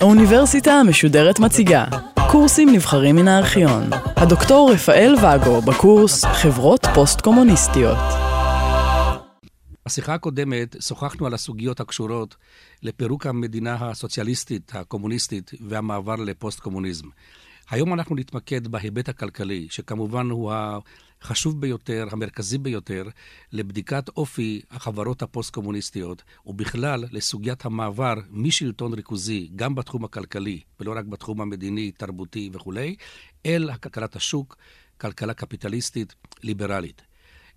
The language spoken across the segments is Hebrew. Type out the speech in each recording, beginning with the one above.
האוניברסיטה המשודרת מציגה קורסים נבחרים מן הארכיון. הדוקטור רפאל ואגו בקורס חברות פוסט-קומוניסטיות. בשיחה הקודמת שוחחנו על הסוגיות הקשורות לפירוק המדינה הסוציאליסטית, הקומוניסטית, והמעבר לפוסט-קומוניזם. היום אנחנו נתמקד בהיבט הכלכלי, שכמובן הוא החשוב ביותר, המרכזי ביותר, לבדיקת אופי החברות הפוסט-קומוניסטיות, ובכלל לסוגיית המעבר משלטון ריכוזי, גם בתחום הכלכלי, ולא רק בתחום המדיני, תרבותי וכולי, אל כלכלת השוק, כלכלה קפיטליסטית, ליברלית.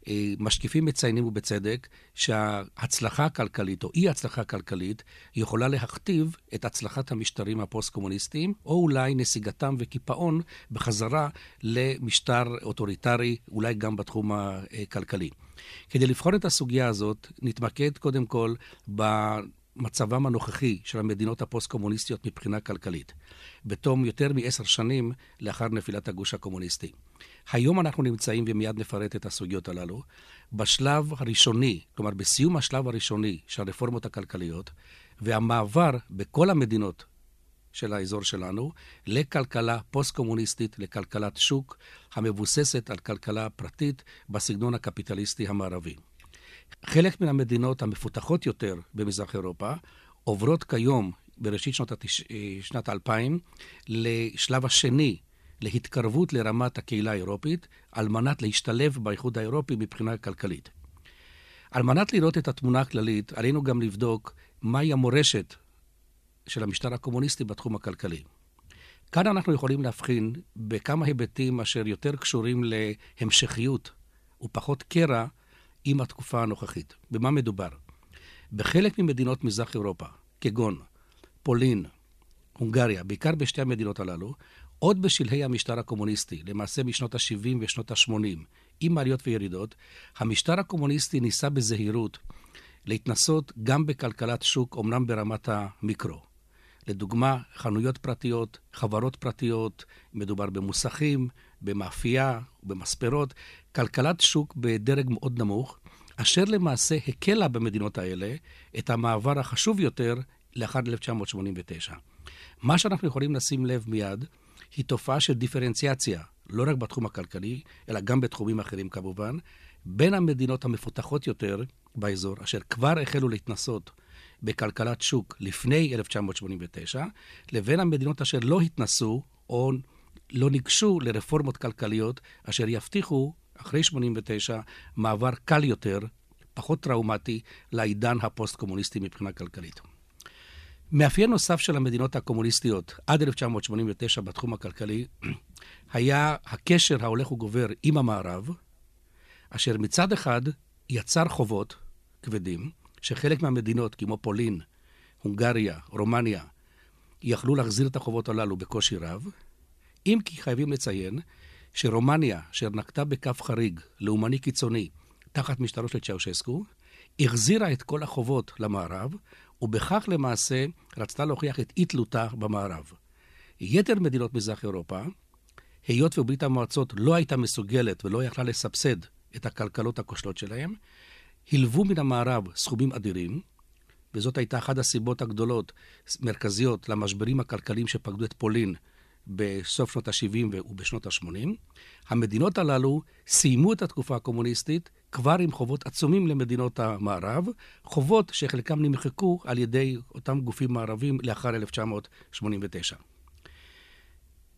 אה, משקיפים מציינים ובצדק שההצלחה הכלכלית או אי-הצלחה הכלכלית יכולה להכתיב את הצלחת המשטרים הפוסט-קומוניסטיים, או אולי נסיגתם וקיפאון בחזרה למשטר אוטוריטרי, אולי גם בתחום הכלכלי. כדי לבחון את הסוגיה הזאת, נתמקד קודם כל במצבם הנוכחי של המדינות הפוסט-קומוניסטיות מבחינה כלכלית, בתום יותר מעשר שנים לאחר נפילת הגוש הקומוניסטי. היום אנחנו נמצאים, ומיד נפרט את הסוגיות הללו, בשלב הראשוני, כלומר בסיום השלב הראשוני של הרפורמות הכלכליות, והמעבר בכל המדינות של האזור שלנו לכלכלה פוסט-קומוניסטית, לכלכלת שוק המבוססת על כלכלה פרטית בסגנון הקפיטליסטי המערבי. חלק מן המדינות המפותחות יותר במזרח אירופה עוברות כיום, בראשית שנות, התש... שנת 2000, לשלב השני להתקרבות לרמת הקהילה האירופית, על מנת להשתלב באיחוד האירופי מבחינה כלכלית. על מנת לראות את התמונה הכללית, עלינו גם לבדוק מהי המורשת של המשטר הקומוניסטי בתחום הכלכלי. כאן אנחנו יכולים להבחין בכמה היבטים אשר יותר קשורים להמשכיות ופחות קרע עם התקופה הנוכחית. במה מדובר? בחלק ממדינות מזרח אירופה, כגון פולין, הונגריה, בעיקר בשתי המדינות הללו, עוד בשלהי המשטר הקומוניסטי, למעשה משנות ה-70 ושנות ה-80, עם עליות וירידות, המשטר הקומוניסטי ניסה בזהירות להתנסות גם בכלכלת שוק, אמנם ברמת המיקרו. לדוגמה, חנויות פרטיות, חברות פרטיות, מדובר במוסכים, במאפייה, במספרות, כלכלת שוק בדרג מאוד נמוך, אשר למעשה הקלה במדינות האלה את המעבר החשוב יותר לאחר 1989. מה שאנחנו יכולים לשים לב מיד, היא תופעה של דיפרנציאציה, לא רק בתחום הכלכלי, אלא גם בתחומים אחרים כמובן, בין המדינות המפותחות יותר באזור, אשר כבר החלו להתנסות בכלכלת שוק לפני 1989, לבין המדינות אשר לא התנסו או לא ניגשו לרפורמות כלכליות אשר יבטיחו, אחרי 89, מעבר קל יותר, פחות טראומטי, לעידן הפוסט-קומוניסטי מבחינה כלכלית. מאפיין נוסף של המדינות הקומוניסטיות עד 1989 בתחום הכלכלי היה הקשר ההולך וגובר עם המערב, אשר מצד אחד יצר חובות כבדים, שחלק מהמדינות, כמו פולין, הונגריה, רומניה, יכלו להחזיר את החובות הללו בקושי רב, אם כי חייבים לציין שרומניה, אשר נקטה בקו חריג, לאומני קיצוני, תחת משטרו של צ'אושסקו, החזירה את כל החובות למערב, ובכך למעשה רצתה להוכיח את אי תלותה במערב. יתר מדינות מזרח אירופה, היות וברית המועצות לא הייתה מסוגלת ולא יכלה לסבסד את הכלכלות הכושלות שלהם, הלוו מן המערב סכומים אדירים, וזאת הייתה אחת הסיבות הגדולות, מרכזיות, למשברים הכלכליים שפקדו את פולין בסוף שנות ה-70 ובשנות ה-80. המדינות הללו סיימו את התקופה הקומוניסטית כבר עם חובות עצומים למדינות המערב, חובות שחלקם נמחקו על ידי אותם גופים מערבים לאחר 1989.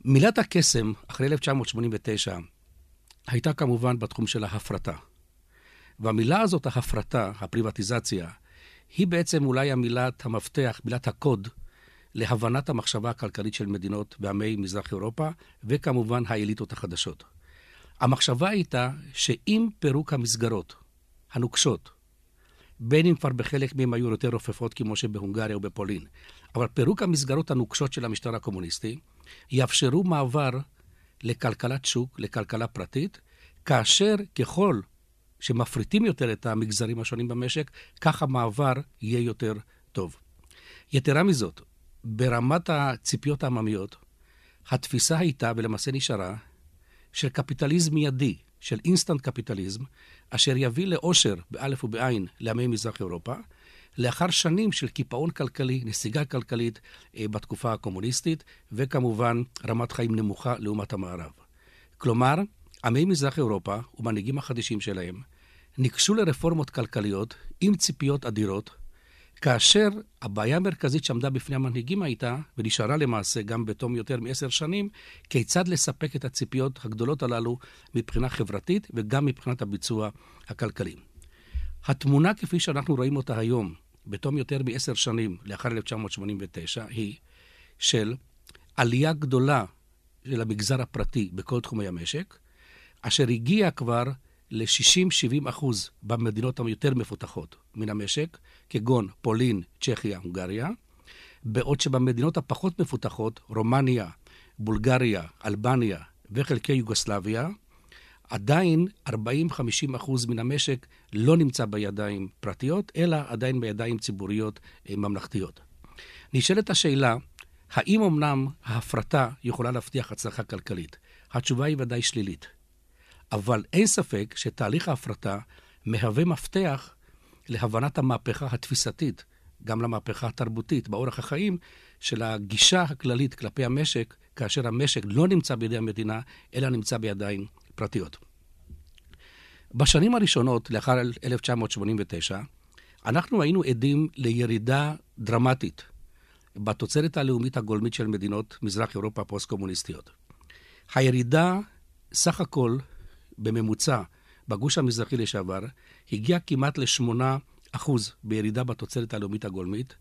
מילת הקסם אחרי 1989 הייתה כמובן בתחום של ההפרטה. והמילה הזאת, ההפרטה, הפריבטיזציה, היא בעצם אולי המילת המפתח, מילת הקוד, להבנת המחשבה הכלכלית של מדינות ועמי מזרח אירופה, וכמובן האליטות החדשות. המחשבה הייתה שעם פירוק המסגרות הנוקשות, בין אם כבר בחלק מהם היו יותר רופפות כמו שבהונגריה או בפולין, אבל פירוק המסגרות הנוקשות של המשטר הקומוניסטי, יאפשרו מעבר לכלכלת שוק, לכלכלה פרטית, כאשר ככל שמפריטים יותר את המגזרים השונים במשק, כך המעבר יהיה יותר טוב. יתרה מזאת, ברמת הציפיות העממיות, התפיסה הייתה, ולמעשה נשארה, של קפיטליזם מיידי, של instant capitalism, אשר יביא לאושר, באלף ובעין, לעמי מזרח אירופה, לאחר שנים של קיפאון כלכלי, נסיגה כלכלית אה, בתקופה הקומוניסטית, וכמובן רמת חיים נמוכה לעומת המערב. כלומר, עמי מזרח אירופה ומנהיגים החדשים שלהם ניגשו לרפורמות כלכליות עם ציפיות אדירות, כאשר הבעיה המרכזית שעמדה בפני המנהיגים הייתה, ונשארה למעשה גם בתום יותר מעשר שנים, כיצד לספק את הציפיות הגדולות הללו מבחינה חברתית וגם מבחינת הביצוע הכלכלי. התמונה כפי שאנחנו רואים אותה היום, בתום יותר מעשר שנים לאחר 1989, היא של עלייה גדולה של המגזר הפרטי בכל תחומי המשק, אשר הגיע כבר ל-60-70 אחוז במדינות היותר מפותחות מן המשק, כגון פולין, צ'כיה, הונגריה, בעוד שבמדינות הפחות מפותחות, רומניה, בולגריה, אלבניה וחלקי יוגוסלביה, עדיין 40-50 אחוז מן המשק לא נמצא בידיים פרטיות, אלא עדיין בידיים ציבוריות אה, ממלכתיות. נשאלת השאלה, האם אמנם ההפרטה יכולה להבטיח הצלחה כלכלית? התשובה היא ודאי שלילית. אבל אין ספק שתהליך ההפרטה מהווה מפתח להבנת המהפכה התפיסתית, גם למהפכה התרבותית, באורח החיים של הגישה הכללית כלפי המשק, כאשר המשק לא נמצא בידי המדינה, אלא נמצא בידיים פרטיות. בשנים הראשונות, לאחר 1989, אנחנו היינו עדים לירידה דרמטית בתוצרת הלאומית הגולמית של מדינות מזרח אירופה הפוסט-קומוניסטיות. הירידה, סך הכל, בממוצע, בגוש המזרחי לשעבר, הגיע כמעט ל-8% בירידה בתוצרת הלאומית הגולמית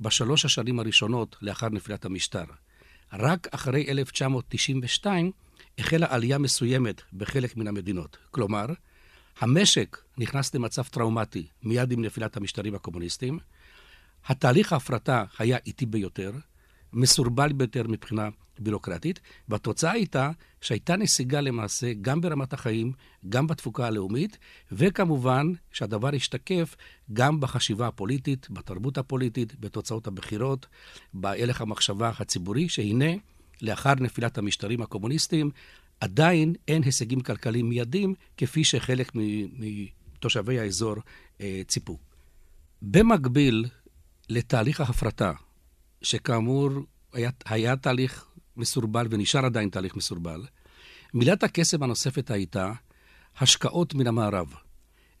בשלוש השנים הראשונות לאחר נפילת המשטר. רק אחרי 1992 החלה עלייה מסוימת בחלק מן המדינות. כלומר, המשק נכנס למצב טראומטי מיד עם נפילת המשטרים הקומוניסטיים, התהליך ההפרטה היה איטי ביותר, מסורבל ביותר מבחינה בירוקרטית, והתוצאה הייתה שהייתה נסיגה למעשה גם ברמת החיים, גם בתפוקה הלאומית, וכמובן שהדבר השתקף גם בחשיבה הפוליטית, בתרבות הפוליטית, בתוצאות הבחירות, בהלך המחשבה הציבורי, שהנה, לאחר נפילת המשטרים הקומוניסטיים, עדיין אין הישגים כלכליים מיידיים, כפי שחלק מתושבי האזור אה, ציפו. במקביל לתהליך ההפרטה, שכאמור היה, היה תהליך מסורבל ונשאר עדיין תהליך מסורבל, מילת הקסם הנוספת הייתה השקעות מן המערב.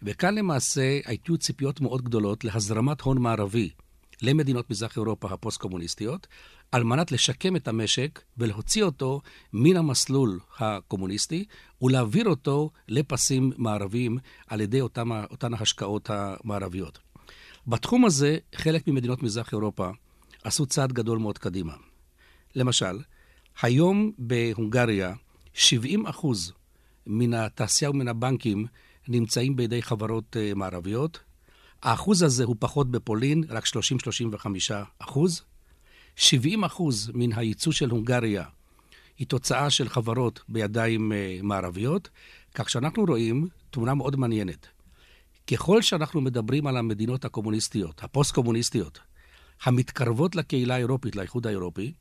וכאן למעשה היו ציפיות מאוד גדולות להזרמת הון מערבי למדינות מזרח אירופה הפוסט-קומוניסטיות, על מנת לשקם את המשק ולהוציא אותו מן המסלול הקומוניסטי ולהעביר אותו לפסים מערביים על ידי אותם, אותן ההשקעות המערביות. בתחום הזה, חלק ממדינות מזרח אירופה עשו צעד גדול מאוד קדימה. למשל, היום בהונגריה 70 אחוז מן התעשייה ומן הבנקים נמצאים בידי חברות uh, מערביות. האחוז הזה הוא פחות בפולין, רק 30-35 אחוז. 70 אחוז מן הייצוא של הונגריה היא תוצאה של חברות בידיים uh, מערביות, כך שאנחנו רואים תמונה מאוד מעניינת. ככל שאנחנו מדברים על המדינות הקומוניסטיות, הפוסט-קומוניסטיות, המתקרבות לקהילה האירופית, לאיחוד האירופי,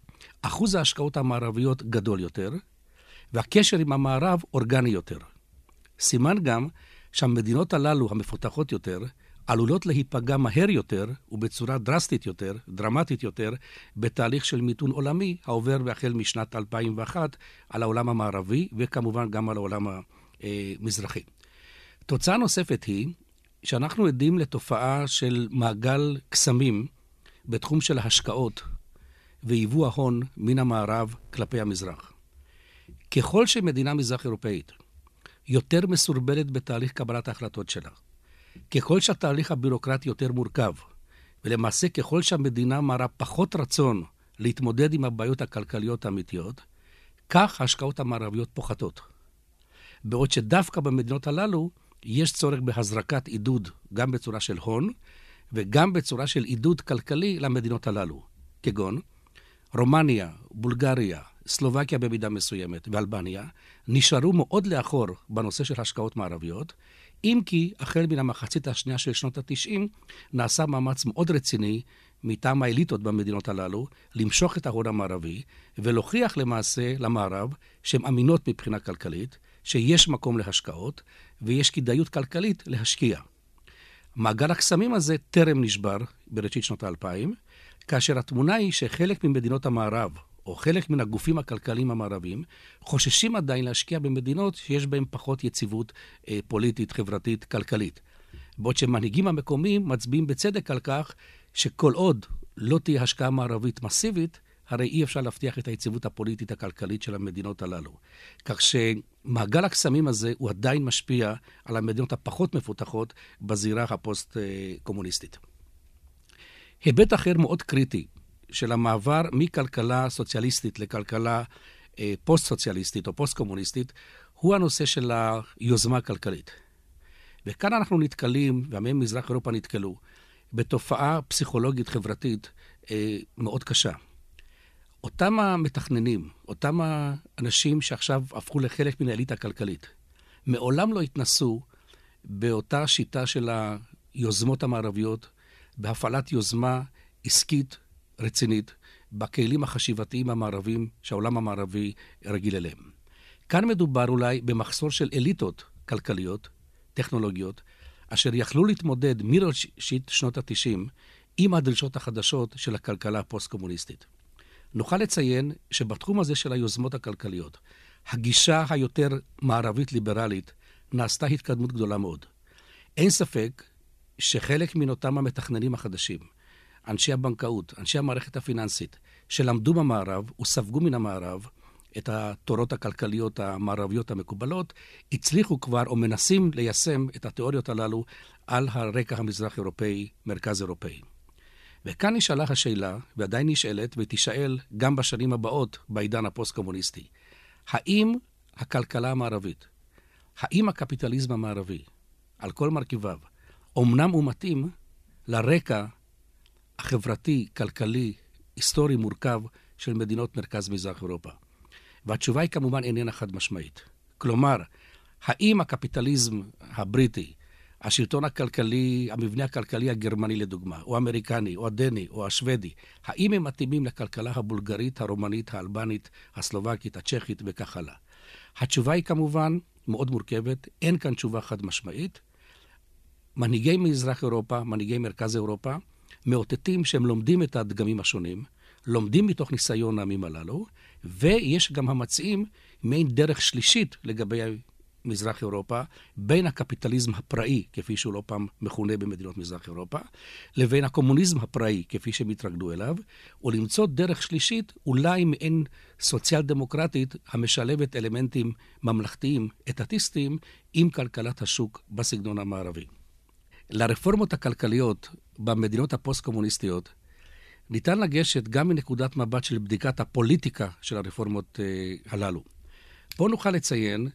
אחוז ההשקעות המערביות גדול יותר, והקשר עם המערב אורגני יותר. סימן גם שהמדינות הללו, המפותחות יותר, עלולות להיפגע מהר יותר ובצורה דרסטית יותר, דרמטית יותר, בתהליך של מיתון עולמי העובר החל משנת 2001 על העולם המערבי וכמובן גם על העולם המזרחי. תוצאה נוספת היא שאנחנו עדים לתופעה של מעגל קסמים בתחום של ההשקעות ויבוא ההון מן המערב כלפי המזרח. ככל שמדינה מזרח אירופאית יותר מסורבלת בתהליך קבלת ההחלטות שלה, ככל שהתהליך הבירוקרטי יותר מורכב, ולמעשה ככל שהמדינה מראה פחות רצון להתמודד עם הבעיות הכלכליות האמיתיות, כך ההשקעות המערביות פוחתות. בעוד שדווקא במדינות הללו יש צורך בהזרקת עידוד גם בצורה של הון וגם בצורה של עידוד כלכלי למדינות הללו, כגון רומניה, בולגריה, סלובקיה במידה מסוימת ואלבניה, נשארו מאוד לאחור בנושא של השקעות מערביות, אם כי החל מן המחצית השנייה של שנות ה-90 נעשה מאמץ מאוד רציני מטעם האליטות במדינות הללו למשוך את ההון המערבי ולהוכיח למעשה למערב שהן אמינות מבחינה כלכלית, שיש מקום להשקעות ויש כדאיות כלכלית להשקיע. מעגל הקסמים הזה טרם נשבר בראשית שנות האלפיים, כאשר התמונה היא שחלק ממדינות המערב, או חלק מן הגופים הכלכליים המערביים, חוששים עדיין להשקיע במדינות שיש בהן פחות יציבות אה, פוליטית, חברתית, כלכלית. בעוד שמנהיגים המקומיים מצביעים בצדק על כך שכל עוד לא תהיה השקעה מערבית מסיבית, הרי אי אפשר להבטיח את היציבות הפוליטית הכלכלית של המדינות הללו. כך שמעגל הקסמים הזה הוא עדיין משפיע על המדינות הפחות מפותחות בזירה הפוסט-קומוניסטית. היבט אחר מאוד קריטי של המעבר מכלכלה סוציאליסטית לכלכלה אה, פוסט-סוציאליסטית או פוסט-קומוניסטית הוא הנושא של היוזמה הכלכלית. וכאן אנחנו נתקלים, ועמי מזרח אירופה נתקלו, בתופעה פסיכולוגית חברתית אה, מאוד קשה. אותם המתכננים, אותם האנשים שעכשיו הפכו לחלק מן האליטה הכלכלית, מעולם לא התנסו באותה שיטה של היוזמות המערביות, בהפעלת יוזמה עסקית רצינית, בכלים החשיבתיים המערביים שהעולם המערבי רגיל אליהם. כאן מדובר אולי במחסור של אליטות כלכליות, טכנולוגיות, אשר יכלו להתמודד מראשית שנות ה-90 עם הדרישות החדשות של הכלכלה הפוסט-קומוניסטית. נוכל לציין שבתחום הזה של היוזמות הכלכליות, הגישה היותר מערבית-ליברלית נעשתה התקדמות גדולה מאוד. אין ספק שחלק מן אותם המתכננים החדשים, אנשי הבנקאות, אנשי המערכת הפיננסית, שלמדו במערב וספגו מן המערב את התורות הכלכליות המערביות המקובלות, הצליחו כבר או מנסים ליישם את התיאוריות הללו על הרקע המזרח-אירופאי, מרכז-אירופאי. וכאן נשאלה השאלה, ועדיין נשאלת, ותישאל גם בשנים הבאות בעידן הפוסט-קומוניסטי. האם הכלכלה המערבית, האם הקפיטליזם המערבי, על כל מרכיביו, אמנם הוא מתאים לרקע החברתי, כלכלי, היסטורי מורכב של מדינות מרכז-מזרח אירופה? והתשובה היא כמובן איננה חד משמעית. כלומר, האם הקפיטליזם הבריטי, השלטון הכלכלי, המבנה הכלכלי הגרמני לדוגמה, או האמריקני, או הדני, או השוודי, האם הם מתאימים לכלכלה הבולגרית, הרומנית, האלבנית, הסלובקית, הצ'כית וכך הלאה? התשובה היא כמובן מאוד מורכבת, אין כאן תשובה חד משמעית. מנהיגי מזרח אירופה, מנהיגי מרכז אירופה, מאותתים שהם לומדים את הדגמים השונים, לומדים מתוך ניסיון העמים הללו, ויש גם המציעים מעין דרך שלישית לגבי מזרח אירופה, בין הקפיטליזם הפראי, כפי שהוא לא פעם מכונה במדינות מזרח אירופה, לבין הקומוניזם הפראי, כפי שהם התרגלו אליו, ולמצוא דרך שלישית, אולי מעין סוציאל דמוקרטית, המשלבת אלמנטים ממלכתיים, אתטיסטיים, עם כלכלת השוק בסגנון המערבי. לרפורמות הכלכליות במדינות הפוסט-קומוניסטיות ניתן לגשת גם מנקודת מבט של בדיקת הפוליטיקה של הרפורמות אה, הללו. פה נוכל לציין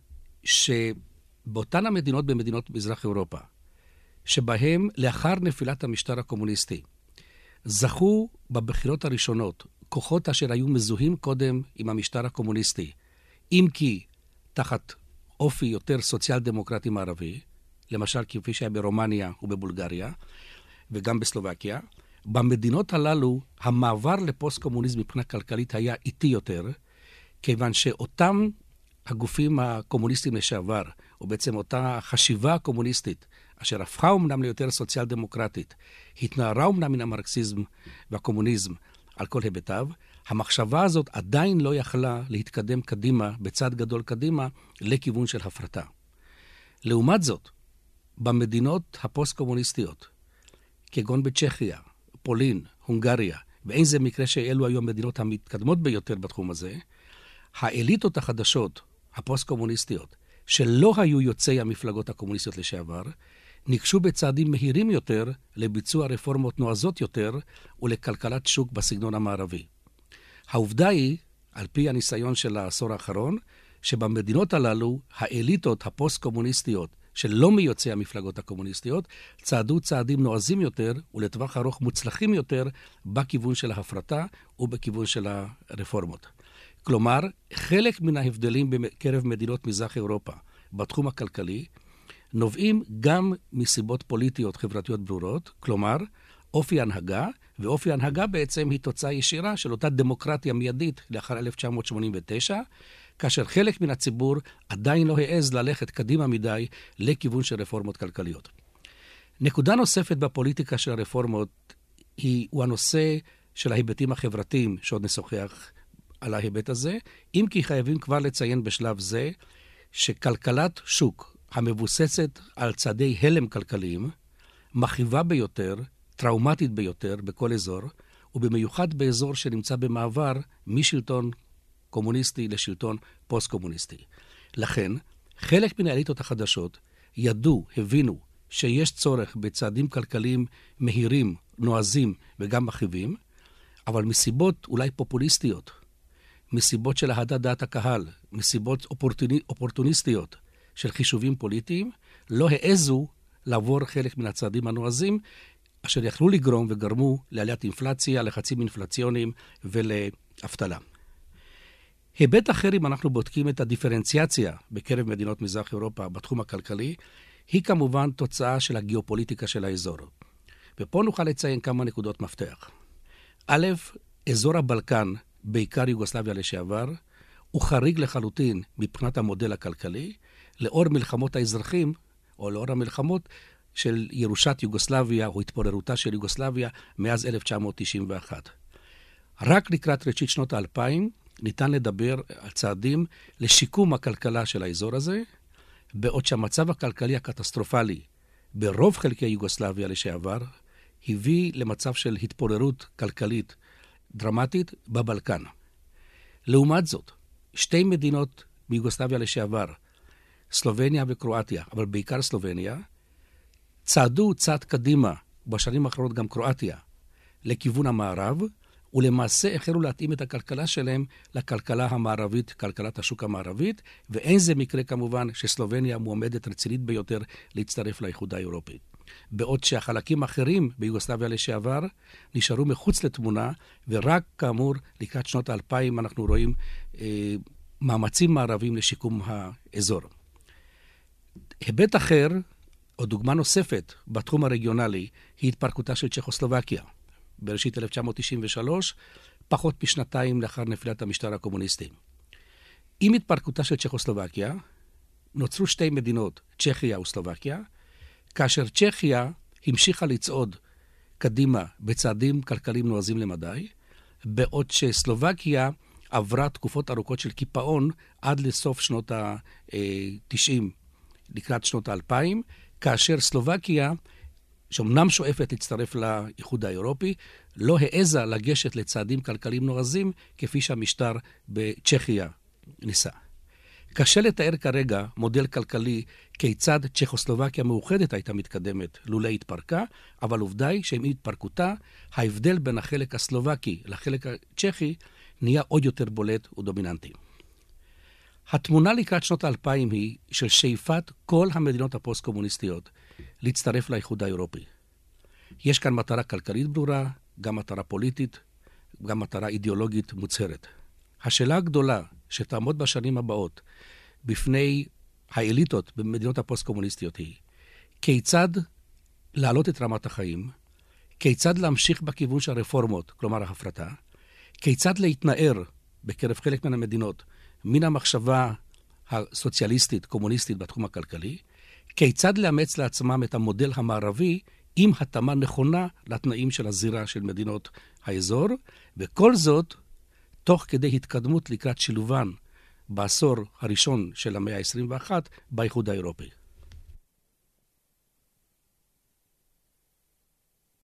שבאותן המדינות במדינות מזרח אירופה, שבהם לאחר נפילת המשטר הקומוניסטי, זכו בבחירות הראשונות כוחות אשר היו מזוהים קודם עם המשטר הקומוניסטי, אם כי תחת אופי יותר סוציאל-דמוקרטי מערבי, למשל כפי שהיה ברומניה ובבולגריה, וגם בסלובקיה, במדינות הללו המעבר לפוסט-קומוניזם מבחינה כלכלית היה איטי יותר, כיוון שאותם הגופים הקומוניסטיים לשעבר, או בעצם אותה חשיבה הקומוניסטית, אשר הפכה אומנם ליותר סוציאל-דמוקרטית, התנערה אומנם מן המרקסיזם והקומוניזם על כל היבטיו, המחשבה הזאת עדיין לא יכלה להתקדם קדימה, בצד גדול קדימה, לכיוון של הפרטה. לעומת זאת, במדינות הפוסט-קומוניסטיות, כגון בצ'כיה, פולין, הונגריה, ואין זה מקרה שאלו היו המדינות המתקדמות ביותר בתחום הזה, האליטות החדשות, הפוסט-קומוניסטיות, שלא היו יוצאי המפלגות הקומוניסטיות לשעבר, ניגשו בצעדים מהירים יותר לביצוע רפורמות נועזות יותר ולכלכלת שוק בסגנון המערבי. העובדה היא, על פי הניסיון של העשור האחרון, שבמדינות הללו האליטות הפוסט-קומוניסטיות שלא מיוצאי המפלגות הקומוניסטיות, צעדו צעדים נועזים יותר ולטווח ארוך מוצלחים יותר בכיוון של ההפרטה ובכיוון של הרפורמות. כלומר, חלק מן ההבדלים בקרב מדינות מזרח אירופה בתחום הכלכלי נובעים גם מסיבות פוליטיות חברתיות ברורות, כלומר, אופי הנהגה, ואופי הנהגה בעצם היא תוצאה ישירה של אותה דמוקרטיה מיידית לאחר 1989, כאשר חלק מן הציבור עדיין לא העז ללכת קדימה מדי לכיוון של רפורמות כלכליות. נקודה נוספת בפוליטיקה של הרפורמות היא, הוא הנושא של ההיבטים החברתיים, שעוד נשוחח על ההיבט הזה, אם כי חייבים כבר לציין בשלב זה שכלכלת שוק המבוססת על צעדי הלם כלכליים, מכאיבה ביותר, טראומטית ביותר בכל אזור, ובמיוחד באזור שנמצא במעבר משלטון קומוניסטי לשלטון פוסט-קומוניסטי. לכן, חלק מן האליטות החדשות ידעו, הבינו, שיש צורך בצעדים כלכליים מהירים, נועזים וגם מכאיבים, אבל מסיבות אולי פופוליסטיות, מסיבות של אהדת דעת הקהל, מסיבות אופורטוני, אופורטוניסטיות של חישובים פוליטיים, לא העזו לעבור חלק מן הצעדים הנועזים, אשר יכלו לגרום וגרמו לעליית אינפלציה, לחצים אינפלציוניים ולאבטלה. היבט אחר, אם אנחנו בודקים את הדיפרנציאציה בקרב מדינות מזרח אירופה בתחום הכלכלי, היא כמובן תוצאה של הגיאופוליטיקה של האזור. ופה נוכל לציין כמה נקודות מפתח. א', אזור הבלקן, בעיקר יוגוסלביה לשעבר, הוא חריג לחלוטין מבחינת המודל הכלכלי, לאור מלחמות האזרחים, או לאור המלחמות של ירושת יוגוסלביה, או התפוררותה של יוגוסלביה, מאז 1991. רק לקראת ראשית שנות האלפיים ניתן לדבר על צעדים לשיקום הכלכלה של האזור הזה, בעוד שהמצב הכלכלי הקטסטרופלי ברוב חלקי יוגוסלביה לשעבר הביא למצב של התפוררות כלכלית דרמטית בבלקן. לעומת זאת, שתי מדינות מיוגוסלביה לשעבר, סלובניה וקרואטיה, אבל בעיקר סלובניה, צעדו צעד קדימה, בשנים האחרונות גם קרואטיה, לכיוון המערב, ולמעשה החלו להתאים את הכלכלה שלהם לכלכלה המערבית, כלכלת השוק המערבית, ואין זה מקרה כמובן שסלובניה מועמדת רצינית ביותר להצטרף לאיחוד האירופי. בעוד שהחלקים האחרים ביוגוסלביה לשעבר נשארו מחוץ לתמונה, ורק כאמור לקראת שנות האלפיים אנחנו רואים אה, מאמצים מערביים לשיקום האזור. היבט אחר, או דוגמה נוספת בתחום הרגיונלי, היא התפרקותה של צ'כוסלובקיה. בראשית 1993, פחות משנתיים לאחר נפילת המשטר הקומוניסטי. עם התפרקותה של צ'כוסלובקיה, נוצרו שתי מדינות, צ'כיה וסלובקיה, כאשר צ'כיה המשיכה לצעוד קדימה בצעדים כלכליים נועזים למדי, בעוד שסלובקיה עברה תקופות ארוכות של קיפאון עד לסוף שנות ה-90, לקראת שנות ה-2000, כאשר סלובקיה שאומנם שואפת להצטרף לאיחוד האירופי, לא העזה לגשת לצעדים כלכליים נועזים כפי שהמשטר בצ'כיה ניסה. קשה לתאר כרגע מודל כלכלי כיצד צ'כוסלובקיה מאוחדת הייתה מתקדמת לולא התפרקה, אבל עובדה היא שעם התפרקותה, ההבדל בין החלק הסלובקי לחלק הצ'כי נהיה עוד יותר בולט ודומיננטי. התמונה לקראת שנות האלפיים היא של שאיפת כל המדינות הפוסט-קומוניסטיות להצטרף לאיחוד האירופי. יש כאן מטרה כלכלית ברורה, גם מטרה פוליטית, גם מטרה אידיאולוגית מוצהרת. השאלה הגדולה שתעמוד בשנים הבאות בפני האליטות במדינות הפוסט-קומוניסטיות היא כיצד להעלות את רמת החיים, כיצד להמשיך בכיוון של הרפורמות, כלומר ההפרטה, כיצד להתנער בקרב חלק מן המדינות מן המחשבה הסוציאליסטית, קומוניסטית בתחום הכלכלי, כיצד לאמץ לעצמם את המודל המערבי עם התאמה נכונה לתנאים של הזירה של מדינות האזור, וכל זאת תוך כדי התקדמות לקראת שילובן בעשור הראשון של המאה ה-21 באיחוד האירופי.